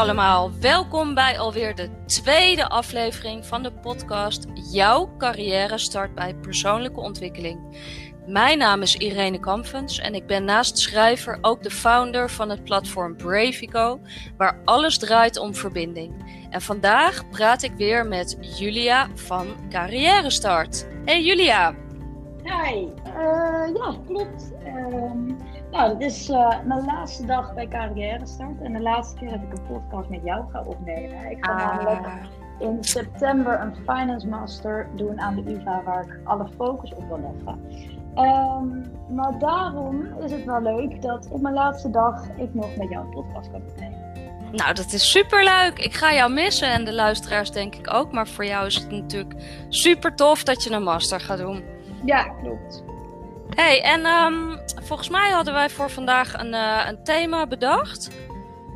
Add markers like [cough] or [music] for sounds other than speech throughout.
allemaal, welkom bij alweer de tweede aflevering van de podcast Jouw carrière start bij persoonlijke ontwikkeling. Mijn naam is Irene Kampvens en ik ben naast schrijver ook de founder van het platform Bravico, waar alles draait om verbinding. En vandaag praat ik weer met Julia van Carrière Start. Hey Julia! Hi, uh, ja, klopt. Uh, nou, dit is uh, mijn laatste dag bij Carrière Start. En de laatste keer dat ik een podcast met jou ga opnemen. Ik ga ah. namelijk in september een Finance Master doen aan de UvA, waar ik alle focus op wil leggen. Um, maar daarom is het wel leuk dat op mijn laatste dag ik nog met jou een podcast kan opnemen. Nou, dat is super leuk. Ik ga jou missen en de luisteraars denk ik ook. Maar voor jou is het natuurlijk super tof dat je een master gaat doen. Ja, klopt. Hey, en um, volgens mij hadden wij voor vandaag een, uh, een thema bedacht.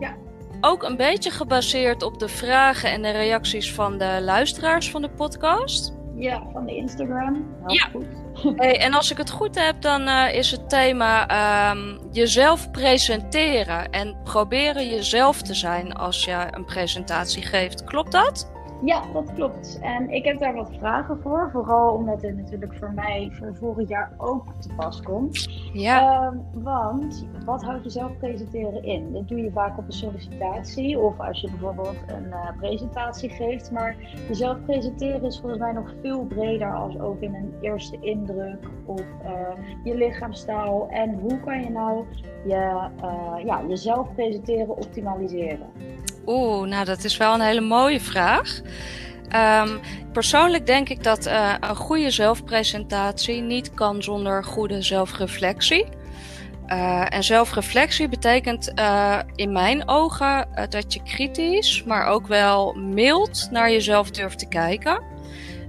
Ja. Ook een beetje gebaseerd op de vragen en de reacties van de luisteraars van de podcast. Ja, van de Instagram. Heel ja. Goed. [laughs] Hey, en als ik het goed heb, dan uh, is het thema um, jezelf presenteren en proberen jezelf te zijn als je een presentatie geeft. Klopt dat? Ja, dat klopt. En ik heb daar wat vragen voor. Vooral omdat het natuurlijk voor mij voor vorig jaar ook te pas komt. Ja. Uh, want wat houdt jezelf presenteren in? Dat doe je vaak op een sollicitatie of als je bijvoorbeeld een uh, presentatie geeft. Maar jezelf presenteren is volgens mij nog veel breder als ook in een eerste indruk of uh, je lichaamstaal. En hoe kan je nou je, uh, ja, jezelf presenteren optimaliseren? Oeh, nou dat is wel een hele mooie vraag. Um, persoonlijk denk ik dat uh, een goede zelfpresentatie niet kan zonder goede zelfreflectie. Uh, en zelfreflectie betekent uh, in mijn ogen dat je kritisch, maar ook wel mild naar jezelf durft te kijken.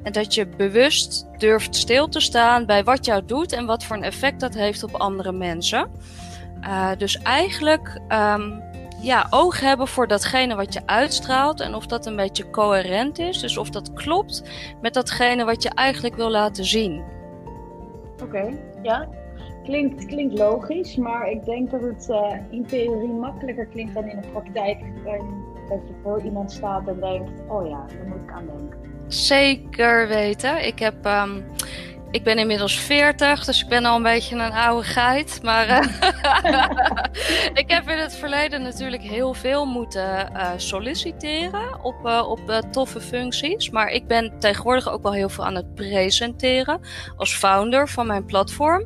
En dat je bewust durft stil te staan bij wat jou doet en wat voor een effect dat heeft op andere mensen. dus eigenlijk um, ja, oog hebben voor datgene wat je uitstraalt en of dat een beetje coherent is. Dus of dat klopt met datgene wat je eigenlijk wil laten zien. Oké, ja. Klinkt, klinkt logisch, maar ik denk dat het uh, in theorie makkelijker klinkt dan in de praktijk. Dat je voor iemand staat en denkt, oh ja, daar moet ik aan denken. Zeker weten. Ik heb um, ik ben inmiddels 40, dus ik ben al een beetje een oude geit. Maar uh, [laughs] ik heb in het verleden natuurlijk heel veel moeten uh, solliciteren op, uh, op toffe functies. Maar ik ben tegenwoordig ook wel heel veel aan het presenteren als founder van mijn platform.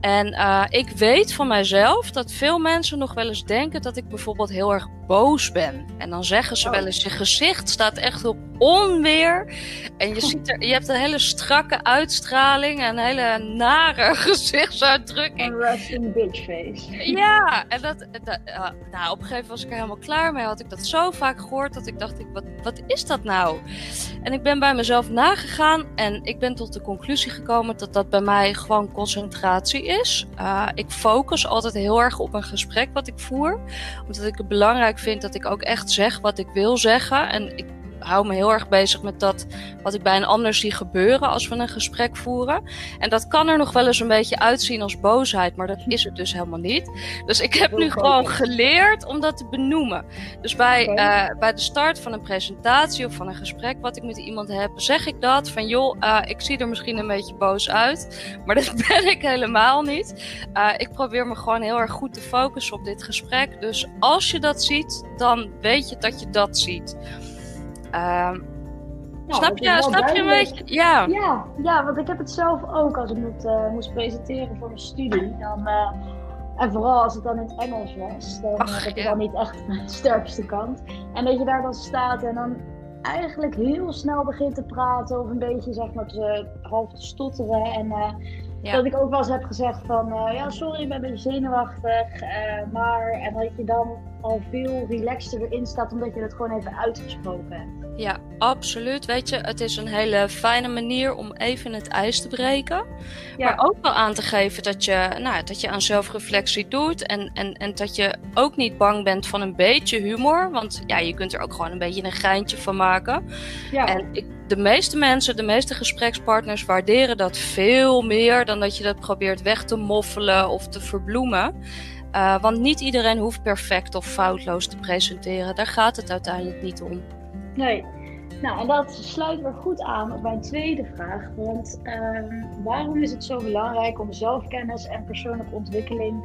En ik weet van mijzelf dat veel mensen nog wel eens denken dat ik bijvoorbeeld heel erg boos ben. En dan zeggen ze oh. wel eens, je gezicht staat echt op onweer. En je, ziet er, je hebt een hele strakke uitstraling en een hele nare [laughs] gezichtsuitdrukking. Een resting bitch face. Ja, en dat, dat uh, nou, op een gegeven moment was ik er helemaal klaar mee. Had ik dat zo vaak gehoord dat ik dacht, ik, wat, wat is dat nou? En ik ben bij mezelf nagegaan en ik ben tot de conclusie gekomen dat dat bij mij gewoon concentratie is. Uh, ik focus altijd heel erg op een gesprek wat ik voer. Omdat ik het belangrijk vind dat ik ook echt zeg wat ik wil zeggen. En ik hou me heel erg bezig met dat wat ik bij een ander zie gebeuren als we een gesprek voeren. En dat kan er nog wel eens een beetje uitzien als boosheid, maar dat is het dus helemaal niet. Dus ik heb nu gewoon geleerd om dat te benoemen. Dus bij, uh, bij de start van een presentatie of van een gesprek wat ik met iemand heb, zeg ik dat van joh, uh, ik zie er misschien een beetje boos uit, maar dat [laughs] ben ik helemaal niet. Uh, ik probeer me gewoon heel erg goed te focussen op dit gesprek. Dus als je dat ziet, dan weet je dat je dat ziet. Um, nou, snap je, snap je een beetje? Ja. ja. Ja, want ik heb het zelf ook als ik moet, uh, moest presenteren voor mijn studie. Dan, uh, en vooral als het dan in het Engels was, dan Ach, heb ik dan niet echt [laughs] mijn sterkste kant. En dat je daar dan staat en dan eigenlijk heel snel begint te praten of een beetje zeg maar te, half te stotteren. En uh, ja. Dat ik ook wel eens heb gezegd van, uh, ja sorry, ik ben een beetje zenuwachtig. Uh, maar, en dat je dan al veel relaxter erin staat, omdat je het gewoon even uitgesproken hebt. Ja, absoluut. Weet je, het is een hele fijne manier om even het ijs te breken. Ja. Maar ook wel aan te geven dat je, nou, dat je aan zelfreflectie doet. En, en, en dat je ook niet bang bent van een beetje humor. Want ja, je kunt er ook gewoon een beetje een geintje van maken. Ja. En ik de meeste mensen, de meeste gesprekspartners waarderen dat veel meer dan dat je dat probeert weg te moffelen of te verbloemen. Uh, want niet iedereen hoeft perfect of foutloos te presenteren. Daar gaat het uiteindelijk niet om. Nee. Nou, en dat sluit weer goed aan op mijn tweede vraag. Want uh, waarom is het zo belangrijk om zelfkennis en persoonlijke ontwikkeling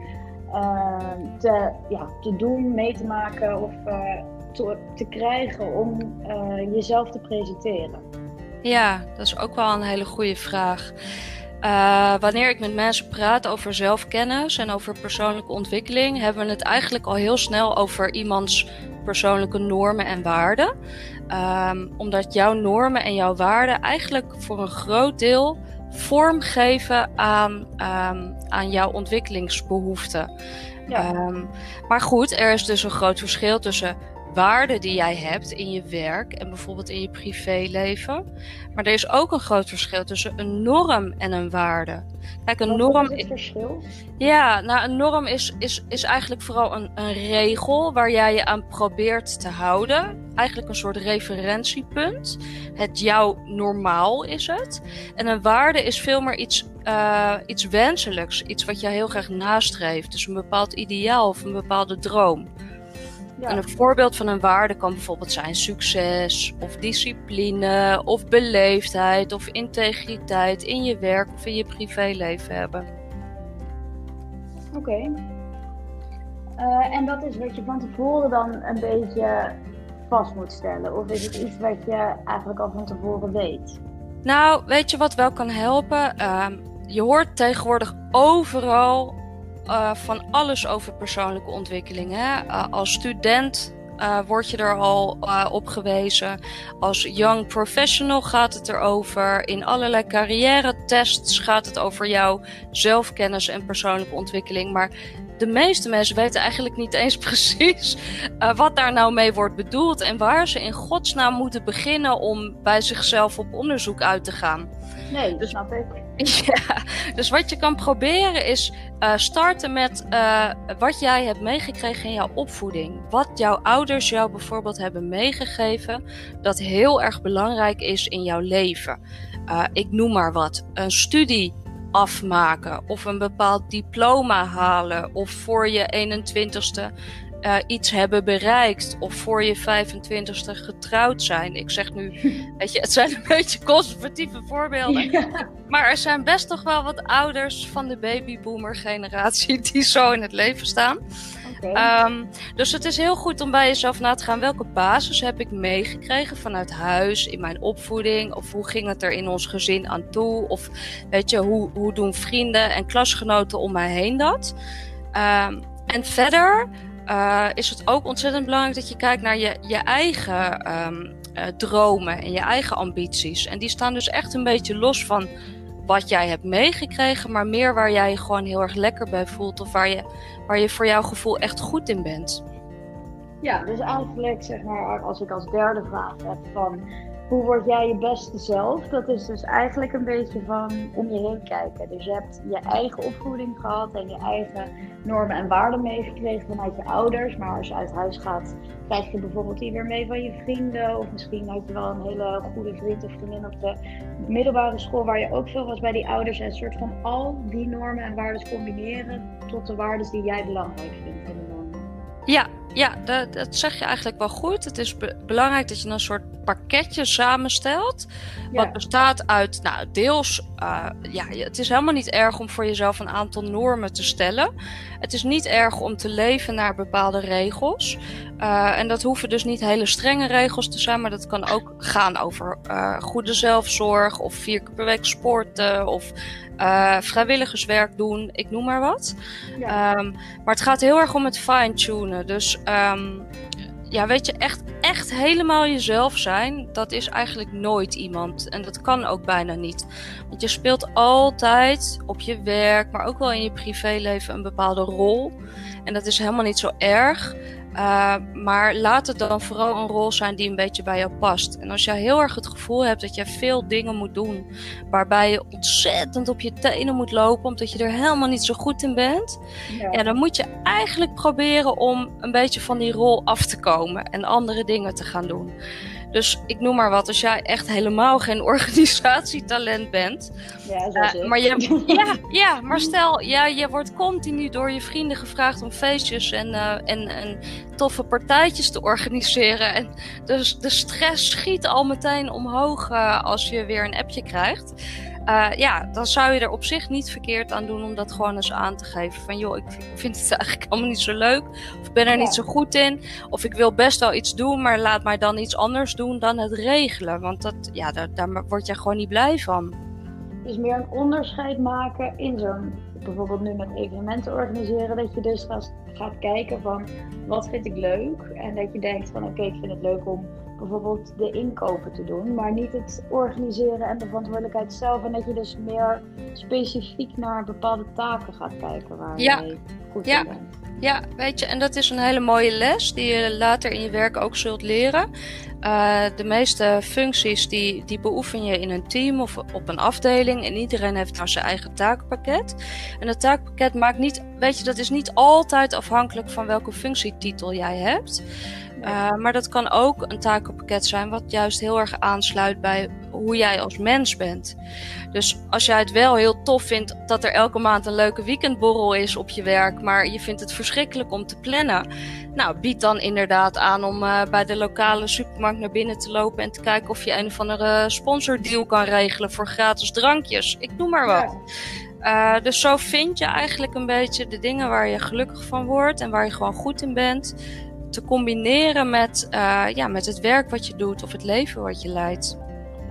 uh, te, ja, te doen, mee te maken of uh, te, te, krijgen om uh, jezelf te presenteren? Ja, dat is ook wel een hele goede vraag. Uh, wanneer ik met mensen praat over zelfkennis en over persoonlijke ontwikkeling, hebben we het eigenlijk al heel snel over iemands persoonlijke normen en waarden. Um, omdat jouw normen en jouw waarden eigenlijk voor een groot deel vorm geven aan, um, aan jouw ontwikkelingsbehoeften. Ja. Um, maar goed, er is dus een groot verschil tussen waarden die jij hebt in je werk en bijvoorbeeld in je privéleven. Maar er is ook een groot verschil tussen een norm en een waarde. Kijk, een Wat norm. is het verschil? Ja, nou, een norm is, is, is eigenlijk vooral een, een regel waar jij je aan probeert te houden. Eigenlijk een soort referentiepunt. Het jouw normaal is het. En een waarde is veel meer iets, uh, iets wenselijks. Iets wat jij heel graag nastreeft. Dus een bepaald ideaal of een bepaalde droom. Ja. En een voorbeeld van een waarde kan bijvoorbeeld zijn succes, of discipline, of beleefdheid, of integriteit in je werk of in je privéleven hebben. Oké. Okay. Uh, en dat is wat je van tevoren dan een beetje vast moet stellen? Of is het iets wat je eigenlijk al van tevoren weet? Nou, weet je wat wel kan helpen? Uh, je hoort tegenwoordig overal uh, van alles over persoonlijke ontwikkeling. Hè? Uh, als student uh, word je er al op gewezen. Als young professional gaat het erover. In allerlei carrière tests gaat het over jouw zelfkennis en persoonlijke ontwikkeling. Maar de meeste mensen weten eigenlijk niet eens [laughs] precies uh, wat daar nou mee wordt bedoeld en waar ze in godsnaam moeten beginnen om bij zichzelf op onderzoek uit te gaan. Nee, dat dus, snap ik. [laughs] Ja, dus wat je kan proberen is uh, starten met uh, wat jij hebt meegekregen in jouw opvoeding. Wat jouw ouders jou bijvoorbeeld hebben meegegeven, dat heel erg belangrijk is in jouw leven. ik noem maar wat. Een studie afmaken of een bepaald diploma halen of voor je 21ste uh, iets hebben bereikt of voor je 25ste getrouwd zijn. Ik zeg nu, [laughs] weet je, het zijn een beetje conservatieve voorbeelden. Maar er zijn best toch wel wat ouders van de babyboomer generatie die zo in het leven staan. Um, dus het is heel goed om bij jezelf na te gaan welke basis heb ik meegekregen vanuit huis, in mijn opvoeding, of hoe ging het er in ons gezin aan toe, of weet je, hoe, hoe doen vrienden en klasgenoten om mij heen dat. Um, en verder uh, is het ook ontzettend belangrijk dat je kijkt naar je, je eigen um, uh, dromen en je eigen ambities. En die staan dus echt een beetje los van wat jij hebt meegekregen, maar meer waar jij je gewoon heel erg lekker bij voelt of waar je, waar je voor jouw gevoel echt goed in bent. Ja, dus eigenlijk zeg maar, als ik als derde vraag heb van hoe word jij je beste zelf? Dat is dus eigenlijk een beetje van om je heen kijken. Dus je hebt je eigen opvoeding gehad en je eigen normen en waarden meegekregen vanuit je ouders. Maar als je uit huis gaat, krijg je bijvoorbeeld die weer mee van je vrienden. Of misschien had je wel een hele goede vriend of vriendin op de middelbare school waar je ook veel was bij die ouders. En een soort van al die normen en waarden combineren tot de waarden die jij belangrijk vindt in de. Ja, ja, dat, dat, zeg je eigenlijk wel goed. Het is belangrijk dat je een soort pakketje samenstelt. Wat bestaat uit, nou, deels, uh, ja, het is helemaal niet erg om voor jezelf een aantal normen te stellen. Het is niet erg om te leven naar bepaalde regels. Uh, en dat hoeven dus niet hele strenge regels te zijn, maar dat kan ook gaan over uh, goede zelfzorg of vier keer per week sporten of uh, vrijwilligerswerk doen, ik noem maar wat. Ja. Um, maar het gaat heel erg om het fine-tunen. Dus um, ja, weet je, echt, echt helemaal jezelf zijn, dat is eigenlijk nooit iemand. En dat kan ook bijna niet. Want je speelt altijd op je werk, maar ook wel in je privéleven een bepaalde rol. En dat is helemaal niet zo erg. Uh, maar laat het dan vooral een rol zijn die een beetje bij jou past. En als jij heel erg het gevoel hebt dat je veel dingen moet doen, waarbij je ontzettend op je tenen moet lopen, omdat je er helemaal niet zo goed in bent, ja. ja. dan moet je eigenlijk proberen om een beetje van die rol af te komen en andere dingen te gaan doen. Dus ik noem maar wat, als jij echt helemaal geen [laughs] organisatietalent bent. Ja, uh, maar je, [laughs] ja, ja, maar stel, ja, je wordt continu door je vrienden gevraagd om feestjes en, uh, en, en toffe partijtjes te organiseren. En dus de stress schiet al meteen omhoog uh, als je weer een appje krijgt. Uh, ja, dan zou je er op zich niet verkeerd aan doen om dat gewoon eens aan te geven. Van joh, ik vind het [laughs] eigenlijk allemaal niet zo leuk. Of ik ben er niet zo goed in. Of ik wil best wel iets doen, maar laat mij dan iets anders doen dan het regelen. Want dat, ja, daar, daar word je gewoon niet blij van. Dus meer een onderscheid maken in zo'n, bijvoorbeeld nu met evenementen organiseren. Dat je dus gaat, gaat kijken van wat vind ik leuk. En dat je denkt van oké, ik vind het leuk om bijvoorbeeld de inkopen te doen, maar niet het organiseren en de verantwoordelijkheid zelf. En dat je dus meer specifiek naar bepaalde taken gaat kijken waar ja. je goed ja. in bent. Ja, weet je, en dat is een hele mooie les die je later in je werk ook zult leren. Uh, de meeste functies die, die beoefen je in een team of op een afdeling. En iedereen heeft daar zijn eigen taakpakket. En dat taakpakket maakt niet, weet je, dat is niet altijd afhankelijk van welke functietitel jij hebt. Uh, maar dat kan ook een takenpakket zijn wat juist heel erg aansluit bij hoe jij als mens bent. Dus als jij het wel heel tof vindt dat er elke maand een leuke weekendborrel is op je werk, maar je vindt het verschrikkelijk om te plannen. Nou, bied dan inderdaad aan om uh, bij de lokale supermarkt naar binnen te lopen en te kijken of je een of andere sponsordeal kan regelen voor gratis drankjes. Ik noem maar wat. Uh, dus zo vind je eigenlijk een beetje de dingen waar je gelukkig van wordt en waar je gewoon goed in bent te combineren met, uh, ja, met het werk wat je doet of het leven wat je leidt.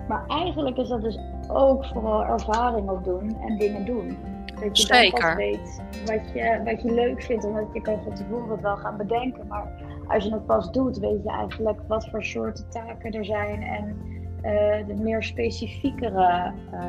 Maar eigenlijk is dat dus ook vooral ervaring opdoen en dingen doen. Dat je Zeker. dan weet wat je, wat je leuk vindt. Omdat je kan van tevoren wel gaan bedenken. Maar als je het pas doet, weet je eigenlijk wat voor soorten taken er zijn. En uh, de meer specifiekere uh,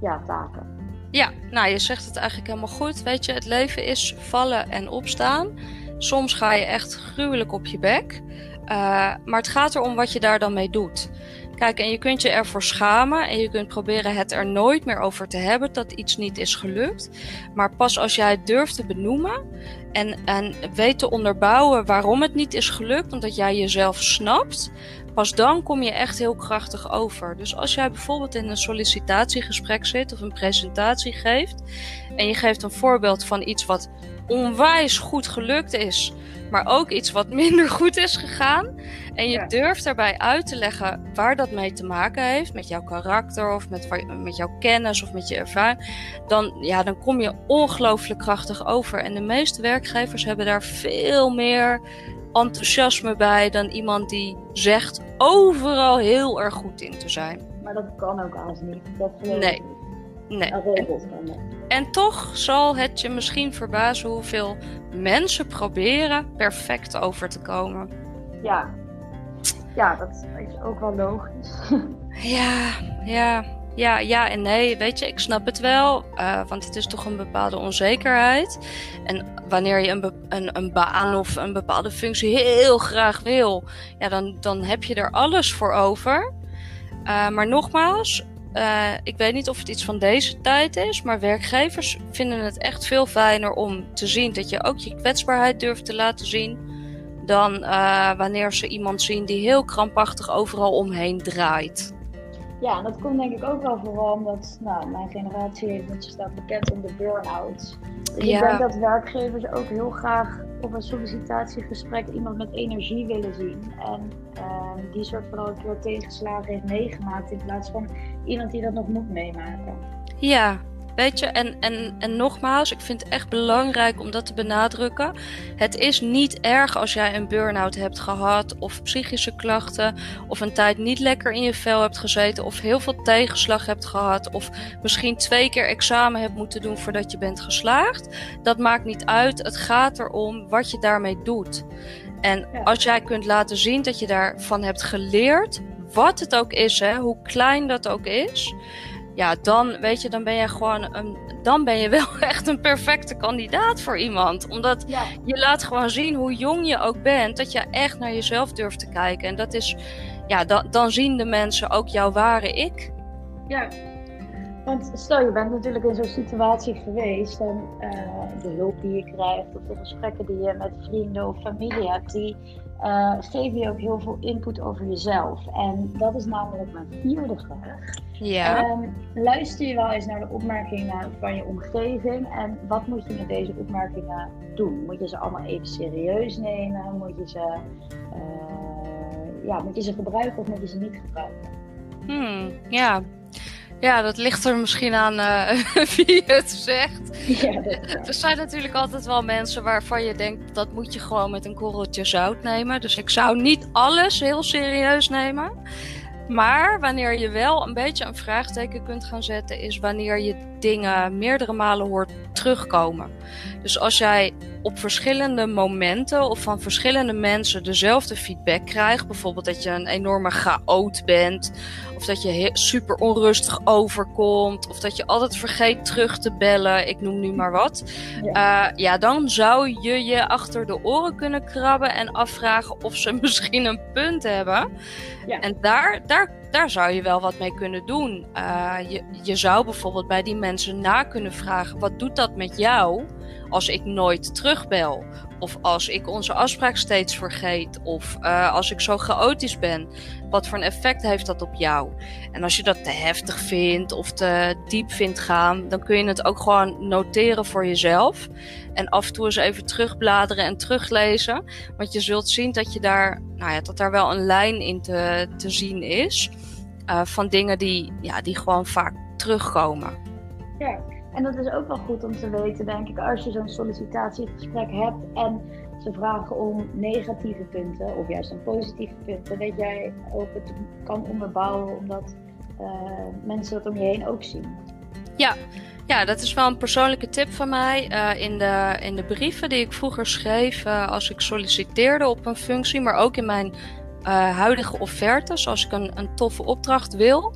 ja, taken. Ja, nou je zegt het eigenlijk helemaal goed. Weet je, het leven is vallen en opstaan. Soms ga je echt gruwelijk op je bek. Uh, maar het gaat erom wat je daar dan mee doet. Kijk, en je kunt je ervoor schamen en je kunt proberen het er nooit meer over te hebben dat iets niet is gelukt. Maar pas als jij het durft te benoemen en, en weet te onderbouwen waarom het niet is gelukt, omdat jij jezelf snapt, pas dan kom je echt heel krachtig over. Dus als jij bijvoorbeeld in een sollicitatiegesprek zit of een presentatie geeft en je geeft een voorbeeld van iets wat onwijs goed gelukt is, maar ook iets wat [laughs] minder goed is gegaan. En je durft daarbij uit te leggen waar dat mee te maken heeft, met jouw karakter of met, met jouw kennis of met je ervaring, dan, ja, dan kom je ongelooflijk krachtig over. En de meeste werkgevers hebben daar veel meer enthousiasme bij dan iemand die zegt overal heel erg goed in te zijn. Maar dat kan ook als niet. Dat nee. Nee. En toch zal het je misschien verbazen hoeveel mensen proberen perfect over te komen. Ja, ja dat is ook wel logisch. [laughs] ja, ja, ja, ja en nee. Weet je, ik snap het wel, uh, want het is toch een bepaalde onzekerheid. En wanneer je een, een, een baan of een bepaalde functie heel graag wil, ja, dan, dan heb je er alles voor over. Uh, maar nogmaals, uh, ik weet niet of het iets van deze tijd is, maar werkgevers vinden het echt veel fijner om te zien dat je ook je kwetsbaarheid durft te laten zien. Dan wanneer ze iemand zien die heel krampachtig overal omheen draait. Ja, dat komt denk ik ook wel vooral omdat nou, mijn generatie heeft, staat bekend om de burn-out. Dus ja. ik denk dat werkgevers ook heel graag op een sollicitatiegesprek iemand met energie willen zien. En uh, die soort van een keer tegenslagen heeft meegemaakt in plaats van iemand die dat nog moet meemaken. Ja, Weet je, en, en, en nogmaals, ik vind het echt belangrijk om dat te benadrukken. Het is niet erg als jij een burn-out hebt gehad, of psychische klachten, of een tijd niet lekker in je vel hebt gezeten, of heel veel tegenslag hebt gehad, of misschien twee keer examen hebt moeten doen voordat je bent geslaagd. Dat maakt niet uit. Het gaat erom wat je daarmee doet. En als jij kunt laten zien dat je daarvan hebt geleerd, wat het ook is, hè, hoe klein dat ook is ja, dan weet je, dan ben je gewoon een, dan ben je [laughs] wel echt een perfecte kandidaat voor iemand. Omdat je laat gewoon zien hoe jong je ook bent, dat je echt naar jezelf durft te kijken. En dat is, ja, dan, dan zien de mensen ook jouw ware ik. Ja. Want stel, je bent natuurlijk in zo'n situatie geweest en uh, de hulp die je krijgt of de gesprekken die je met vrienden of familie hebt, die uh, geven je ook heel veel input over jezelf. En dat is namelijk mijn vierde vraag. Ja. Um, luister je wel eens naar de opmerkingen van je omgeving en wat moet je met deze opmerkingen doen? Moet je ze allemaal even serieus nemen? Moet je ze, uh, ja, moet je ze gebruiken of moet je ze niet gebruiken? Hmm, ja, ja, dat ligt er misschien aan uh, [laughs] wie het zegt. Ja, er zijn natuurlijk altijd wel mensen waarvan je denkt dat moet je gewoon met een korreltje zout nemen. Dus ik zou niet alles heel serieus nemen. Maar wanneer je wel een beetje een vraagteken kunt gaan zetten, is wanneer je dingen meerdere malen hoort terugkomen. Dus als jij op verschillende momenten of van verschillende mensen dezelfde feedback krijgt, bijvoorbeeld dat je een enorme chaot bent, of dat je super onrustig overkomt, of dat je altijd vergeet terug te bellen, ik noem nu maar wat, ja, uh, ja dan zou je je achter de oren kunnen krabben en afvragen of ze [laughs] misschien een punt hebben. Ja. En daar, daar, daar zou je wel wat mee kunnen doen. Uh, je, je zou bijvoorbeeld bij die mensen na kunnen vragen: wat doet dat met jou als ik nooit terugbel? Of als ik onze afspraak steeds vergeet? Of uh, als ik zo chaotisch ben? Wat voor een effect heeft dat op jou? En als je dat te heftig vindt of te diep vindt gaan, dan kun je het ook gewoon noteren voor jezelf. En af en toe eens even terugbladeren en teruglezen. Want je zult zien dat, je daar, nou ja, dat daar wel een lijn in te, te zien is. Uh, van dingen die, ja, die gewoon vaak terugkomen. Ja, en dat is ook wel goed om te weten, denk ik, als je zo'n sollicitatiegesprek hebt en ze vragen om negatieve punten of juist om positieve punten, dat jij ook het kan onderbouwen omdat uh, mensen dat om je heen ook zien. Ja. Ja, dat is wel een persoonlijke tip van mij. Uh, in, de, in de brieven die ik vroeger schreef uh, als ik solliciteerde op een functie, maar ook in mijn huidige offertes, als ik een, een toffe opdracht wil,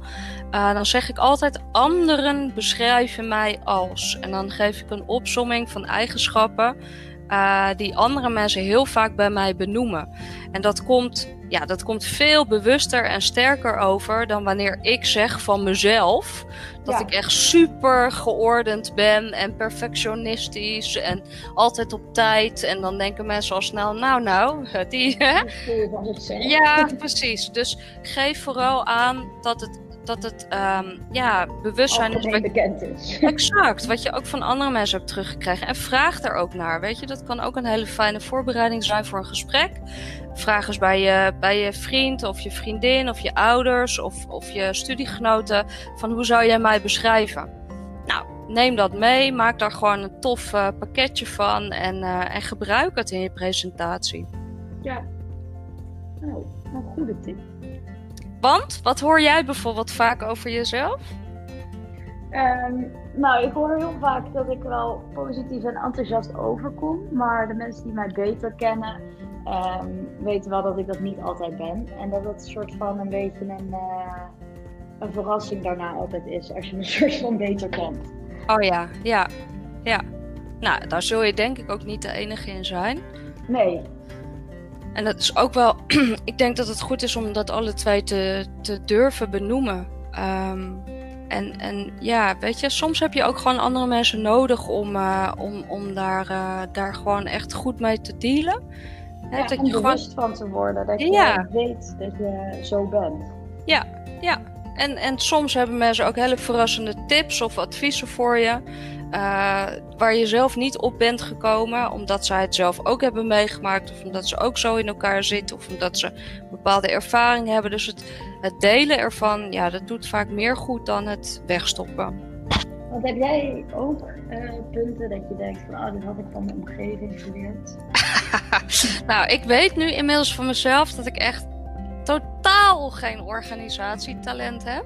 uh, dan zeg ik altijd: anderen beschrijven mij als. En dan geef ik een opsomming van eigenschappen uh, die andere mensen heel vaak bij mij benoemen. En dat komt, ja, dat komt veel bewuster en sterker over dan wanneer ik zeg van mezelf dat ik echt super geordend ben en perfectionistisch en altijd op tijd. En dan denken mensen al snel, nou, nou, [laughs] die. ja, precies. Dus geef vooral aan dat het dat het um, ja, bewustzijn is. Wat bekend is. Exact, wat je ook van andere mensen hebt teruggekregen. En vraag er ook naar. Weet je, dat kan ook een hele fijne voorbereiding zijn voor een gesprek. Vraag eens bij je, bij je vriend of je vriendin of je ouders of, of je studiegenoten van hoe zou jij mij beschrijven? Nou, neem dat mee, maak daar gewoon een tof uh, pakketje van en, uh, en gebruik het in je presentatie. Ja, nou, een goede tip. Want, wat hoor jij bijvoorbeeld vaak over jezelf? Um, nou, ik hoor heel vaak dat ik wel positief en enthousiast overkom. Maar de mensen die mij beter kennen, um, weten wel dat ik dat niet altijd ben. En dat het een soort van een beetje een, uh, een verrassing daarna altijd is als je me [laughs] soort van beter kent. Oh ja, ja, ja. Nou, daar zul je denk ik ook niet de enige in zijn. Nee, en dat is ook wel, [clears throat] ik denk dat het goed is om dat alle twee te, te durven benoemen. Um, en, en ja, weet je, soms heb je ook gewoon andere mensen nodig om, uh, om, om daar, uh, daar gewoon echt goed mee te dealen. Ja, dat om je bewust gewoon... van te worden, dat je weet dat je zo bent. Ja, ja. En, en soms hebben mensen ook hele verrassende tips of adviezen voor je. Uh, waar je zelf niet op bent gekomen, omdat zij het zelf ook hebben meegemaakt, of omdat ze ook zo in elkaar zitten, of omdat ze bepaalde ervaring hebben. Dus het, het delen ervan, ja, dat doet vaak meer goed dan het wegstoppen. Want heb jij ook uh, punten dat je denkt van, oh, dit had ik van mijn omgeving geleerd? [laughs] nou, ik weet nu inmiddels van mezelf dat ik echt totaal geen organisatietalent heb.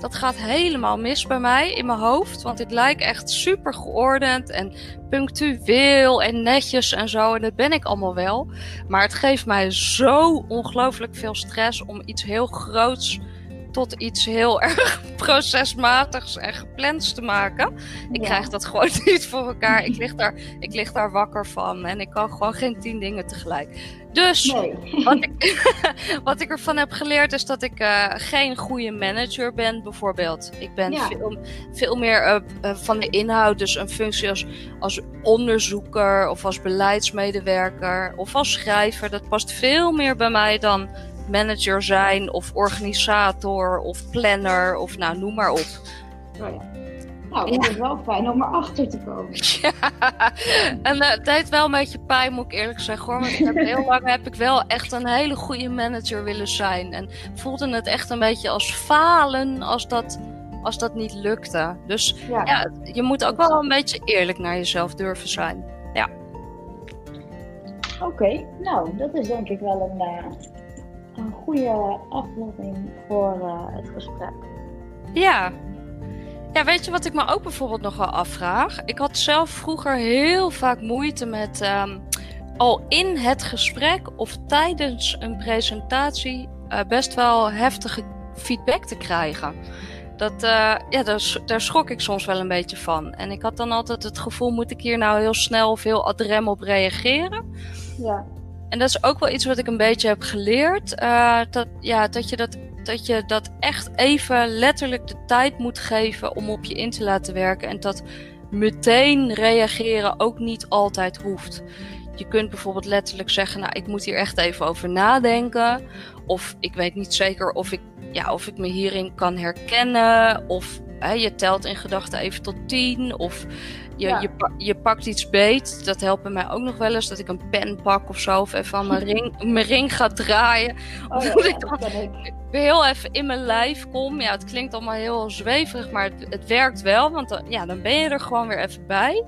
Dat gaat helemaal mis bij mij in mijn hoofd. Want ik lijk echt super geordend en punctueel en netjes en zo. En dat ben ik allemaal wel. Maar het geeft mij zo ongelooflijk veel stress om iets heel groots tot iets heel [laughs] erg procesmatigs en geplans te maken. Ik krijg dat gewoon [laughs] niet voor elkaar. Ik lig, daar, ik lig daar wakker van en ik kan gewoon geen tien dingen tegelijk. Dus wat, ik, [laughs] [laughs] wat ik ervan heb geleerd is dat ik uh, geen goede manager ben, bijvoorbeeld. Ik ben veel, veel meer uh, uh, van de inhoud, dus een functie als, als onderzoeker of als beleidsmedewerker of als schrijver. Dat past veel meer bij mij dan manager zijn of organisator of planner of nou, noem maar op. Oh ja. Nou, het is wel fijn om erachter te komen. [laughs] Ja, en uh, het deed wel een beetje pijn, moet ik eerlijk zeggen hoor. Want heb, heel lang heb ik wel echt een hele goede manager willen zijn. En voelde het echt een beetje als falen als dat, als dat niet lukte. Dus ja, ja je moet ook wel een beetje eerlijk naar jezelf durven zijn. Ja. Oké, nou, dat is denk ik wel een, uh, een goede aflossing voor uh, het gesprek. Ja, ja, weet je wat ik me ook bijvoorbeeld nog wel afvraag? Ik had zelf vroeger heel vaak moeite met um, al in het gesprek of tijdens een presentatie uh, best wel heftige feedback te krijgen. Dat, uh, ja, daar, daar schrok ik soms wel een beetje van. En ik had dan altijd het gevoel, moet ik hier nou heel snel of heel adrem op reageren? Ja. En dat is ook wel iets wat ik een beetje heb geleerd. Uh, dat, ja, dat je dat dat je dat echt even letterlijk de tijd moet geven om op je in te laten werken. En dat meteen reageren ook niet altijd hoeft. Je kunt bijvoorbeeld letterlijk zeggen, nou ik moet hier echt even over nadenken. Of ik weet niet zeker of ik, ja, of ik me hierin kan herkennen. Of hè, je telt in gedachten even tot tien. Of je, je, je, pakt iets beet. Dat helpt mij ook nog wel eens. Dat ik een pen pak of zo. Of even aan mijn [laughs] ring, mijn ring ga draaien. Oh, [laughs] of dat ik dan heel even in mijn lijf kom. Ja, het klinkt allemaal heel zweverig. Maar het, het werkt wel. Want dan, ja, dan ben je er gewoon weer even bij.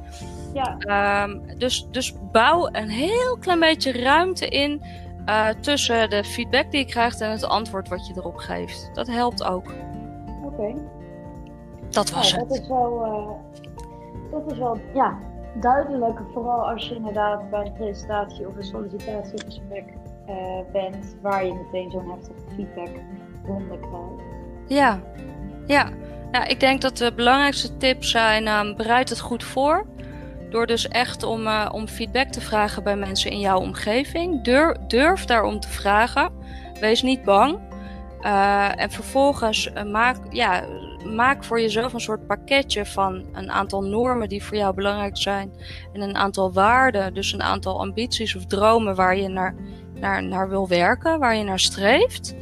Ja. Um, dus, dus bouw een heel klein beetje ruimte in. Uh, tussen de feedback die je krijgt en het antwoord wat je erop geeft. Dat helpt ook. Oké. Dat was het. Dat is wel, uh, dat is wel ja, duidelijk, vooral als je inderdaad bij een presentatie of een sollicitatiegesprek uh, bent, waar je meteen zo'n heftige feedback krijgt. Ja, ja. ja, ik denk dat de belangrijkste tips zijn: um, bereid het goed voor. Door dus echt om, uh, om feedback te vragen bij mensen in jouw omgeving. Durf, durf daarom te vragen. Wees niet bang. Uh, en vervolgens uh, maak, ja, maak voor jezelf een soort pakketje van een aantal normen die voor jou belangrijk zijn. En een aantal waarden, dus een aantal ambities of dromen waar je naar, naar, naar wil werken, waar je naar streeft.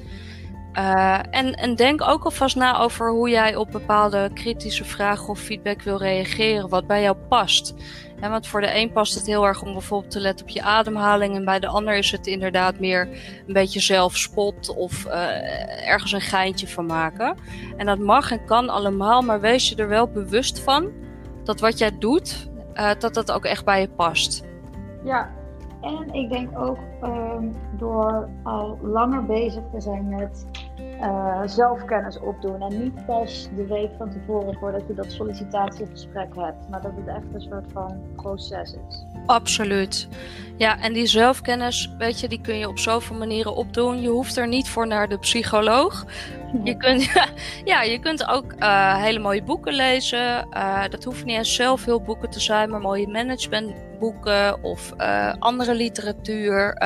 Uh, en, en denk ook alvast na over hoe jij op bepaalde kritische vragen of feedback wil reageren, wat bij jou past. Want voor de een past het heel erg om bijvoorbeeld te letten op je ademhaling. En bij de ander is het inderdaad meer een beetje zelfspot of uh, ergens een geintje van maken. En dat mag en kan allemaal, maar wees je er wel bewust van dat wat jij doet, uh, dat dat ook echt bij je past. Ja, en ik denk ook um, door al langer bezig te zijn met uh, zelfkennis opdoen. En niet pas de week van tevoren voordat je dat sollicitatiegesprek hebt. Maar dat het echt een soort van proces is. Absoluut. Ja, en die zelfkennis, weet je, die kun je op zoveel manieren opdoen. Je hoeft er niet voor naar de psycholoog. Je [laughs] kunt, ja, je kunt ook uh, hele mooie boeken lezen. Uh, dat hoeft niet eens zelf veel boeken te zijn, maar mooie managementboeken of uh, andere literatuur.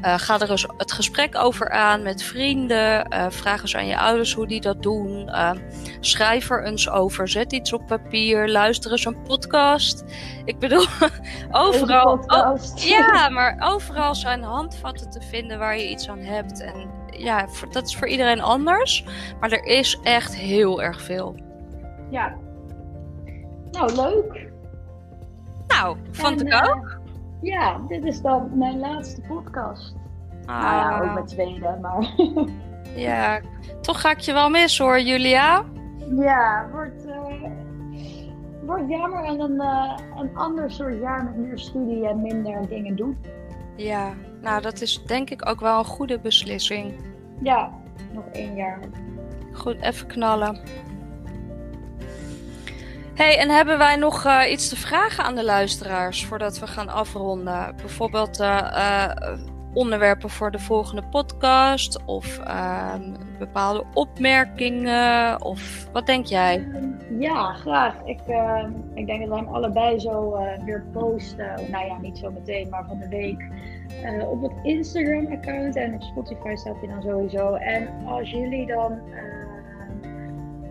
ga er eens het gesprek over aan met vrienden. vraag eens aan je ouders hoe die dat doen. schrijf er eens over. Zet iets op papier. Luister eens een podcast. Ik bedoel, [laughs] overal. Oh, [laughs] ja, maar overal zijn handvatten te vinden waar je iets aan hebt. En ja, dat is voor iedereen anders. Maar er is echt heel erg veel. Ja. Nou, leuk. Nou, vond ik ook. Uh, ja, dit is dan mijn laatste podcast. Ah. Nou ja, ook met tweede, maar... [laughs] ja, toch ga ik je wel mis hoor, Julia. Ja, wordt, uh, wordt jammer en een, uh, een ander soort jaar met meer studie en minder dingen doen. Ja, nou dat is denk ik ook wel een goede beslissing. Ja, nog één jaar. Goed, even knallen. Hey, en hebben wij nog uh, iets te vragen aan de luisteraars voordat we gaan afronden? Bijvoorbeeld, uh, uh, onderwerpen voor de volgende podcast? Of ehm, bepaalde opmerkingen? Of wat denk jij? Ja, graag. Ik, ehm, ik denk dat we hem allebei zo weer posten. Nou ja, niet zo meteen, maar van de week. Op het Instagram-account en op Spotify staat hij dan sowieso. En als jullie dan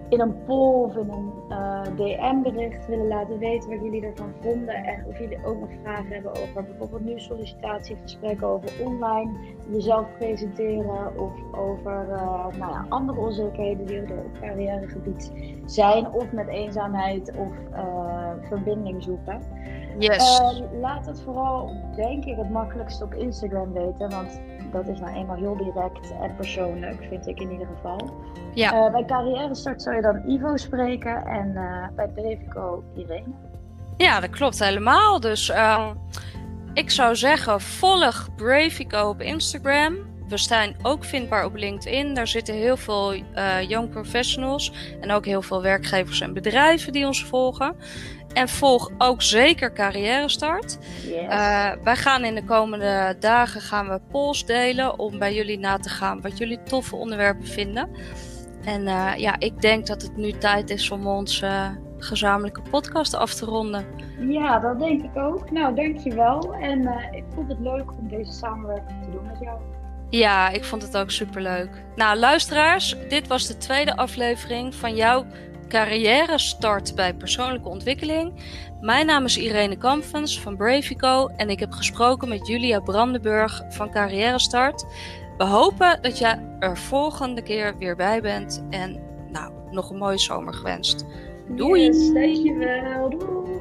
in een poll of in een eh, DM-bericht willen laten weten wat jullie ervan vonden. En of jullie ook nog vragen hebben over bijvoorbeeld nu sollicitatiegesprekken over online jezelf presenteren. Of over uh, nou ja, andere onzekerheden die er op carrièregebied zijn. Of met eenzaamheid of uh, verbinding zoeken. Yes. laat het vooral, denk ik, het makkelijkst op Instagram weten. Want dat is nou eenmaal heel direct en persoonlijk, vind ik in ieder geval. Ja. Uh, bij Carrière Start zou je dan Ivo spreken en uh, bij Brevico Irene. Ja, dat klopt helemaal. Dus uh, ik zou zeggen, volg Brevico op Instagram. We zijn ook vindbaar op LinkedIn. Daar zitten heel veel uh, young professionals en ook heel veel werkgevers en bedrijven die ons volgen. En volg ook zeker Carrière Start. Uh, wij gaan in de komende dagen gaan we polls delen om bij jullie na te gaan wat jullie toffe onderwerpen vinden. En uh, ja, ik denk dat het nu tijd is om onze gezamenlijke podcast af te ronden. Ja, dat denk ik ook. Nou, dankjewel. En ik vond het leuk om deze samenwerking te doen met jou. Ja, ik vond het ook superleuk. Nou, luisteraars, dit was de tweede aflevering van jouw carrière start bij persoonlijke ontwikkeling. Mijn naam is Irene Kampfens van Bravico en ik heb gesproken met Julia Brandenburg van Carrière Start. We hopen dat jij er volgende keer weer bij bent en nou, nog een mooie zomer gewenst. Doei! Yes, dankjewel. Doei!